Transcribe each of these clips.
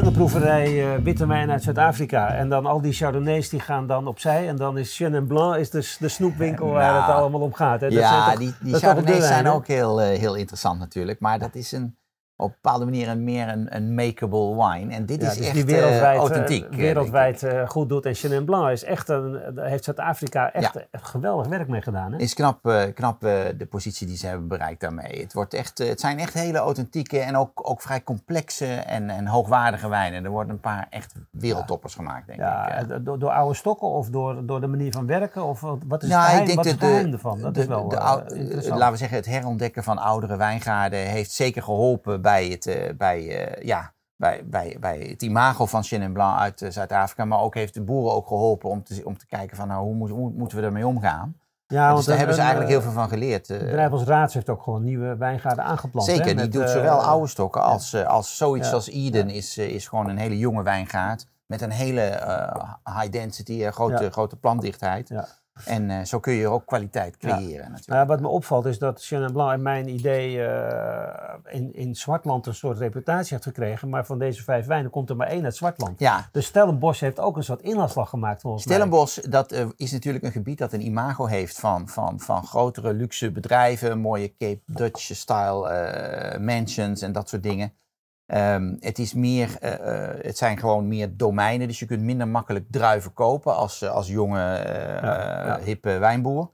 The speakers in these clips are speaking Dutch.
Pendelproeverij uh, witte wijn uit Zuid-Afrika. En dan al die Chardonnays die gaan dan opzij. En dan is Chenin Blanc is de, de snoepwinkel waar het nou, allemaal om gaat. Hè? Dat ja, die, die Chardonnays zijn ook heel, uh, heel interessant natuurlijk. Maar dat is een op een bepaalde manier een, meer een, een makeable wine. En dit is dus echt die wereldwijd, uh, authentiek. wereldwijd uh, goed doet. En Chenin Blanc is echt een, heeft Zuid-Afrika echt ja. geweldig werk mee gedaan. Hè? Is knap, uh, knap de positie die ze hebben bereikt daarmee. Het, wordt echt, het zijn echt hele authentieke en ook, ook vrij complexe en, en hoogwaardige wijnen. Er worden een paar echt wereldtoppers ja. gemaakt, denk ik. Door, door oude stokken of door, door de manier van werken? Of wat is nou, het geheim, ik denk wat is het geheim ervan? Dat de, is wel de, Laten we zeggen, het herontdekken van oudere wijngaarden heeft zeker geholpen bij het, uh, bij, uh, ja, bij, bij, bij het imago van Chenin Blanc uit uh, Zuid-Afrika. Maar ook heeft de boeren ook geholpen om te, om te kijken van nou, hoe, moet, hoe moeten we ermee omgaan. Ja, dus want daar hebben ze eigenlijk heel veel van geleerd. Het bedrijf als Raads heeft ook gewoon nieuwe wijngaarden aangeplant. Zeker, hè, die doet zowel oude stokken als, als zoiets als Eden is, is gewoon een hele jonge wijngaard. Met een hele high density, grote, grote plantdichtheid. En uh, zo kun je ook kwaliteit creëren. Ja. Natuurlijk. Nou, wat me opvalt is dat Chenin Blanc in mijn idee uh, in, in Zwartland een soort reputatie heeft gekregen. Maar van deze vijf wijnen komt er maar één uit Zwartland. Ja. Dus Stellenbosch heeft ook een soort inhaalslag gemaakt volgens Stellenbosch, mij. dat uh, is natuurlijk een gebied dat een imago heeft van, van, van grotere luxe bedrijven. Mooie Cape Dutch-style mansions en dat soort dingen. Um, het, is meer, uh, uh, het zijn gewoon meer domeinen, dus je kunt minder makkelijk druiven kopen als, als jonge, ja, ja. hippe wijnboer.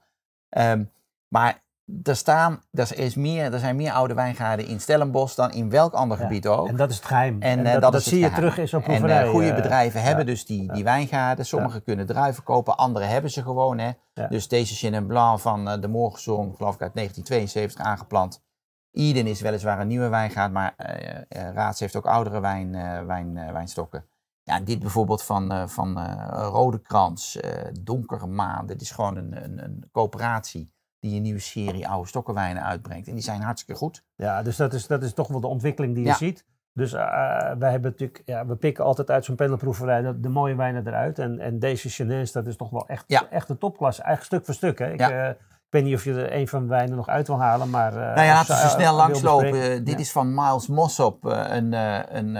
Um, maar er, staan, er, is meer, er zijn meer oude wijngaarden in Stellenbosch dan in welk ander ja. gebied ook. En dat is het geheim. En, en dat, dat, dat zie je terug in zo'n proeverij. En goede bedrijven hebben dus die, die wijngaarden. Sommigen kunnen druiven kopen, anderen hebben ze gewoon. Hè. Dus deze Chenin Blanc van de Morgenzon, geloof ik uit 1972 aangeplant Eden is weliswaar een nieuwe wijngaard, maar uh, Raads heeft ook oudere wijn, uh, wijn, wijnstokken. Ja, dit bijvoorbeeld van, van Rode Krans, Donkere Maan. Dit is gewoon een, een, een, coöperatie die een nieuwe serie oude stokkenwijnen uitbrengt. En die zijn hartstikke goed. Ja, dus dat is, dat is toch wel de ontwikkeling die je ziet. Dus wij hebben natuurlijk, ja, we pikken altijd uit zo'n panelproeverij de, de, mooie wijnen eruit. En, en deze Chinese, dat is toch wel echt, ja. echt een topklasse. Eigenlijk stuk voor stuk. Hè. Ik, ja. Ik weet niet of je er een van de wijnen nog uit wil halen, maar... Uh, nou ja, laten we snel langslopen. Dit is van Miles Mossop, uh, een, uh, een,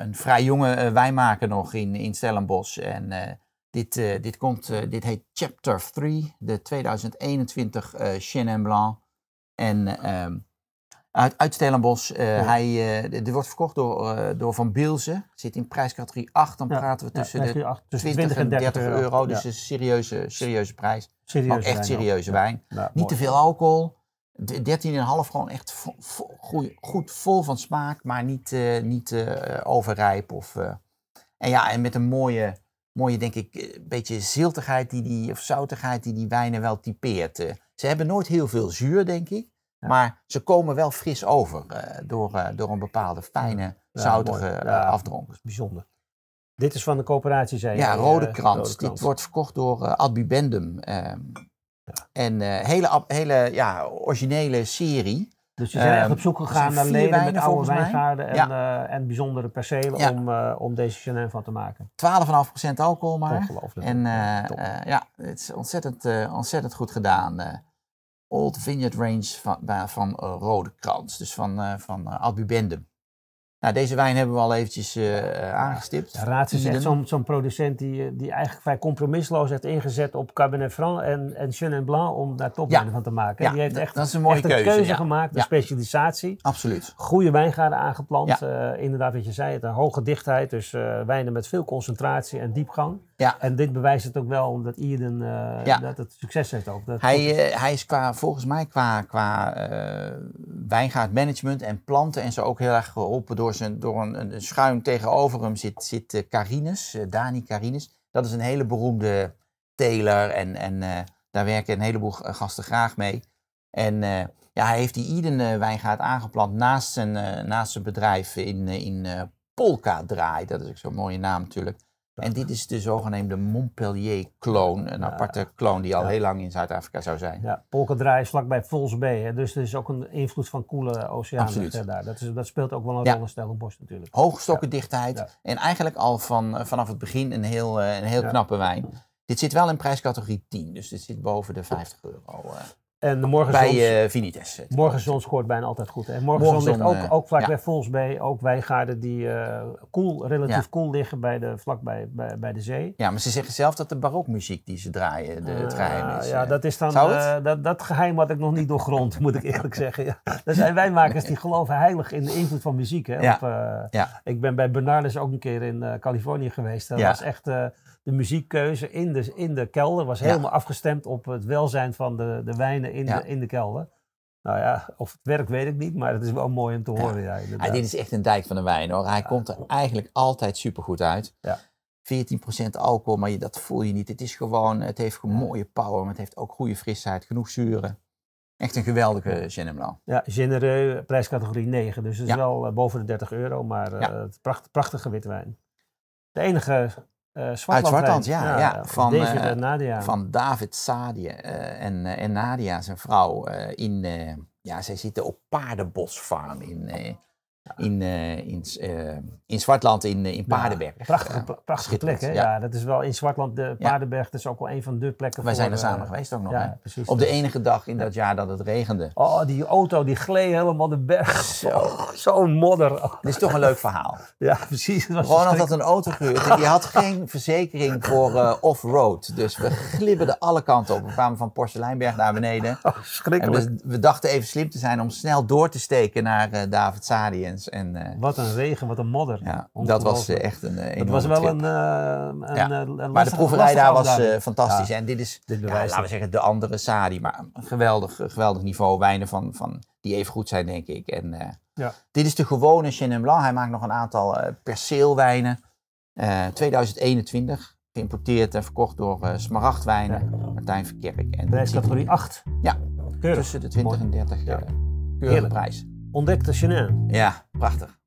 een vrij jonge wijnmaker nog in, in Stellenbosch. En dit, dit, komt, dit heet Chapter 3, de 2021 Chenin Blanc. En ehm, uit, uit Stellenbosch. Uh, ja. hij, uh, wordt verkocht door, uh, door Van Bielsen. Zit in prijscategorie 8. Dan ja. praten we tussen ja, de 8, tussen 20 en 30, 30 euro. euro. Dus een serieuze, serieuze prijs. Serieuze ook echt serieuze wijn. Niet te veel alcohol. 13,5 gewoon echt vo, vo, goed, goed vol van smaak. Maar niet, niet overrijp. Of, en ja, en met een mooie, mooie denk ik, beetje ziltigheid die die, of zoutigheid die die wijnen wel typeert. ze hebben nooit heel veel zuur, denk ik. Ja. Maar ze komen wel fris over uh, door, uh, door een bepaalde fijne, zoutige uh, afdronk. Dat is bijzonder. Dit is van de coöperatie, zei Ja, Rode Krans. Dit wordt verkocht door Adbibendum. Ehm, en hele, hele ja, originele serie. Dus je bent echt op zoek gegaan naar leden met oude wijngaarden en, ja. en bijzondere percelen ja. om, om deze Chenin van te maken. 12,5% alcohol maar. Ongelooflijk. En ja, het is ontzettend, ontzettend goed gedaan. Old Vineyard Range van, van uh, Rode Krans, dus van, uh, van uh, Albubendum. Nou, deze wijn hebben we al eventjes aangestipt. Ja, Raads is echt zo'n zo'n producent die, die eigenlijk vrij compromisloos heeft ingezet op Cabernet Franc en, en Chenin Blanc om daar topwijnen ja. van te maken. Ja, die heeft echt, dat is een mooie echt keuze, een keuze gemaakt, een specialisatie. Absoluut. Goede wijngaarden aangeplant. inderdaad, wat je zei, het een hoge dichtheid, dus wijnen met veel concentratie en diepgang. Ja. En dit bewijst het ook wel omdat ja. dat het succes heeft ook. Dat hij, hij is qua, volgens mij qua, qua wijngaardmanagement en planten en zo ook heel erg geholpen door, zijn, door een, een schuim tegenover hem zit, zit Carines, Dani Carines. Dat is een hele beroemde teler en, en daar werken een heleboel gasten graag mee. En ja, hij heeft die Eden wijngaard aangeplant naast zijn, naast zijn bedrijf in, in Polka Draai. Dat is ook zo'n mooie naam natuurlijk. En dit is de zogenaamde Montpellier-kloon, een aparte kloon die al heel lang in Zuid-Afrika zou zijn. Ja, Polkadraai is vlakbij Vols Bay, dus er is ook een invloed van koele oceaan daar. Dat, is, dat speelt ook wel een ja. rol in Stellenbosch natuurlijk. Ja. en eigenlijk al van, vanaf het begin een heel, een heel knappe wijn. Dit zit wel in prijscategorie 10, dus dit zit boven de 50 euro. En de morgenzon, bij uh, Vinites. Morgenzon scoort bijna altijd goed. En morgenzon, ligt ook, ook vlak bij Volsbee, ook wijngaarden die uh, cool, relatief koel liggen bij de, vlak bij, bij, bij, de zee. Ja, maar ze zeggen zelf dat de barokmuziek die ze draaien de, het geheim is. Ja, dat is dan dat, dat geheim had ik nog niet doorgrond, moet ik eerlijk zeggen. Ja. Er zijn wijnmakers die geloven heilig in de invloed van muziek. Hè. Op. Ik ben bij Bernardus ook een keer in Californië geweest. Dat was echt de muziekkeuze in de, in de kelder was helemaal afgestemd op het welzijn van de, de wijnen in, de, in de kelder. Nou ja, of het werkt weet ik niet, maar het is wel mooi om te horen. Ja. Ja, dit is echt een dijk van de wijn hoor. Hij komt er eigenlijk altijd supergoed uit. Ja. 14% alcohol, maar je, dat voel je niet. Het is gewoon, het heeft gewoon mooie power, maar het heeft ook goede frisheid, genoeg zuren. Echt een geweldige Chenin Blanc. Ja, genereux, prijscategorie 9. Dus het is wel uh, boven de 30 euro, maar uh, pracht, prachtige witte wijn. De enige uh, Uit Zwartland, ja. ja, Van, David en Nadia. Van David Sadie en, en Nadia, zijn vrouw, in, ja, zij zitten op Paardenbosfarm in, in, uh, in, uh, in Zwartland in, in Paardenberg. Ja, prachtige, prachtige plek, hè? Ja. dat is wel in Zwartland, de Paardenberg, dat is ook wel een van de plekken. Wij zijn er samen geweest ook nog. Ja, precies, Op de enige dag in dat jaar dat het regende. Oh, die auto die gleed helemaal de berg. Zo'n zo modder. Dit is toch een leuk verhaal. Ja, precies. Gewoon omdat een auto gehuurd en die had geen verzekering voor off-road. Dus we glibberden alle kanten op. We kwamen van Porseleinberg naar beneden. Oh, schrikkelijk. En we, we, dachten even slim te zijn om snel door te steken naar David Sadi en, uh, wat een regen, wat een modder. Ja, dat was uh, echt een uh, Dat was wel een, een, ja. Maar de proeverij daar was fantastisch. Ja. En dit is, dit laten we zeggen, de andere Sadi. Maar een geweldig, geweldig niveau wijnen van, van, die even goed zijn, denk ik. En, ja. Dit is de gewone Chenin Blanc. Hij maakt nog een aantal perceelwijnen. 2021. Geïmporteerd en verkocht door Smaragdwijnen. Martijn Verkerk. En Prijscategorie 8. Ja, Keurig. tussen de 20 Mooi. en 30 ja. keurige prijs. Ontdekte Chenin. Ja, prachtig.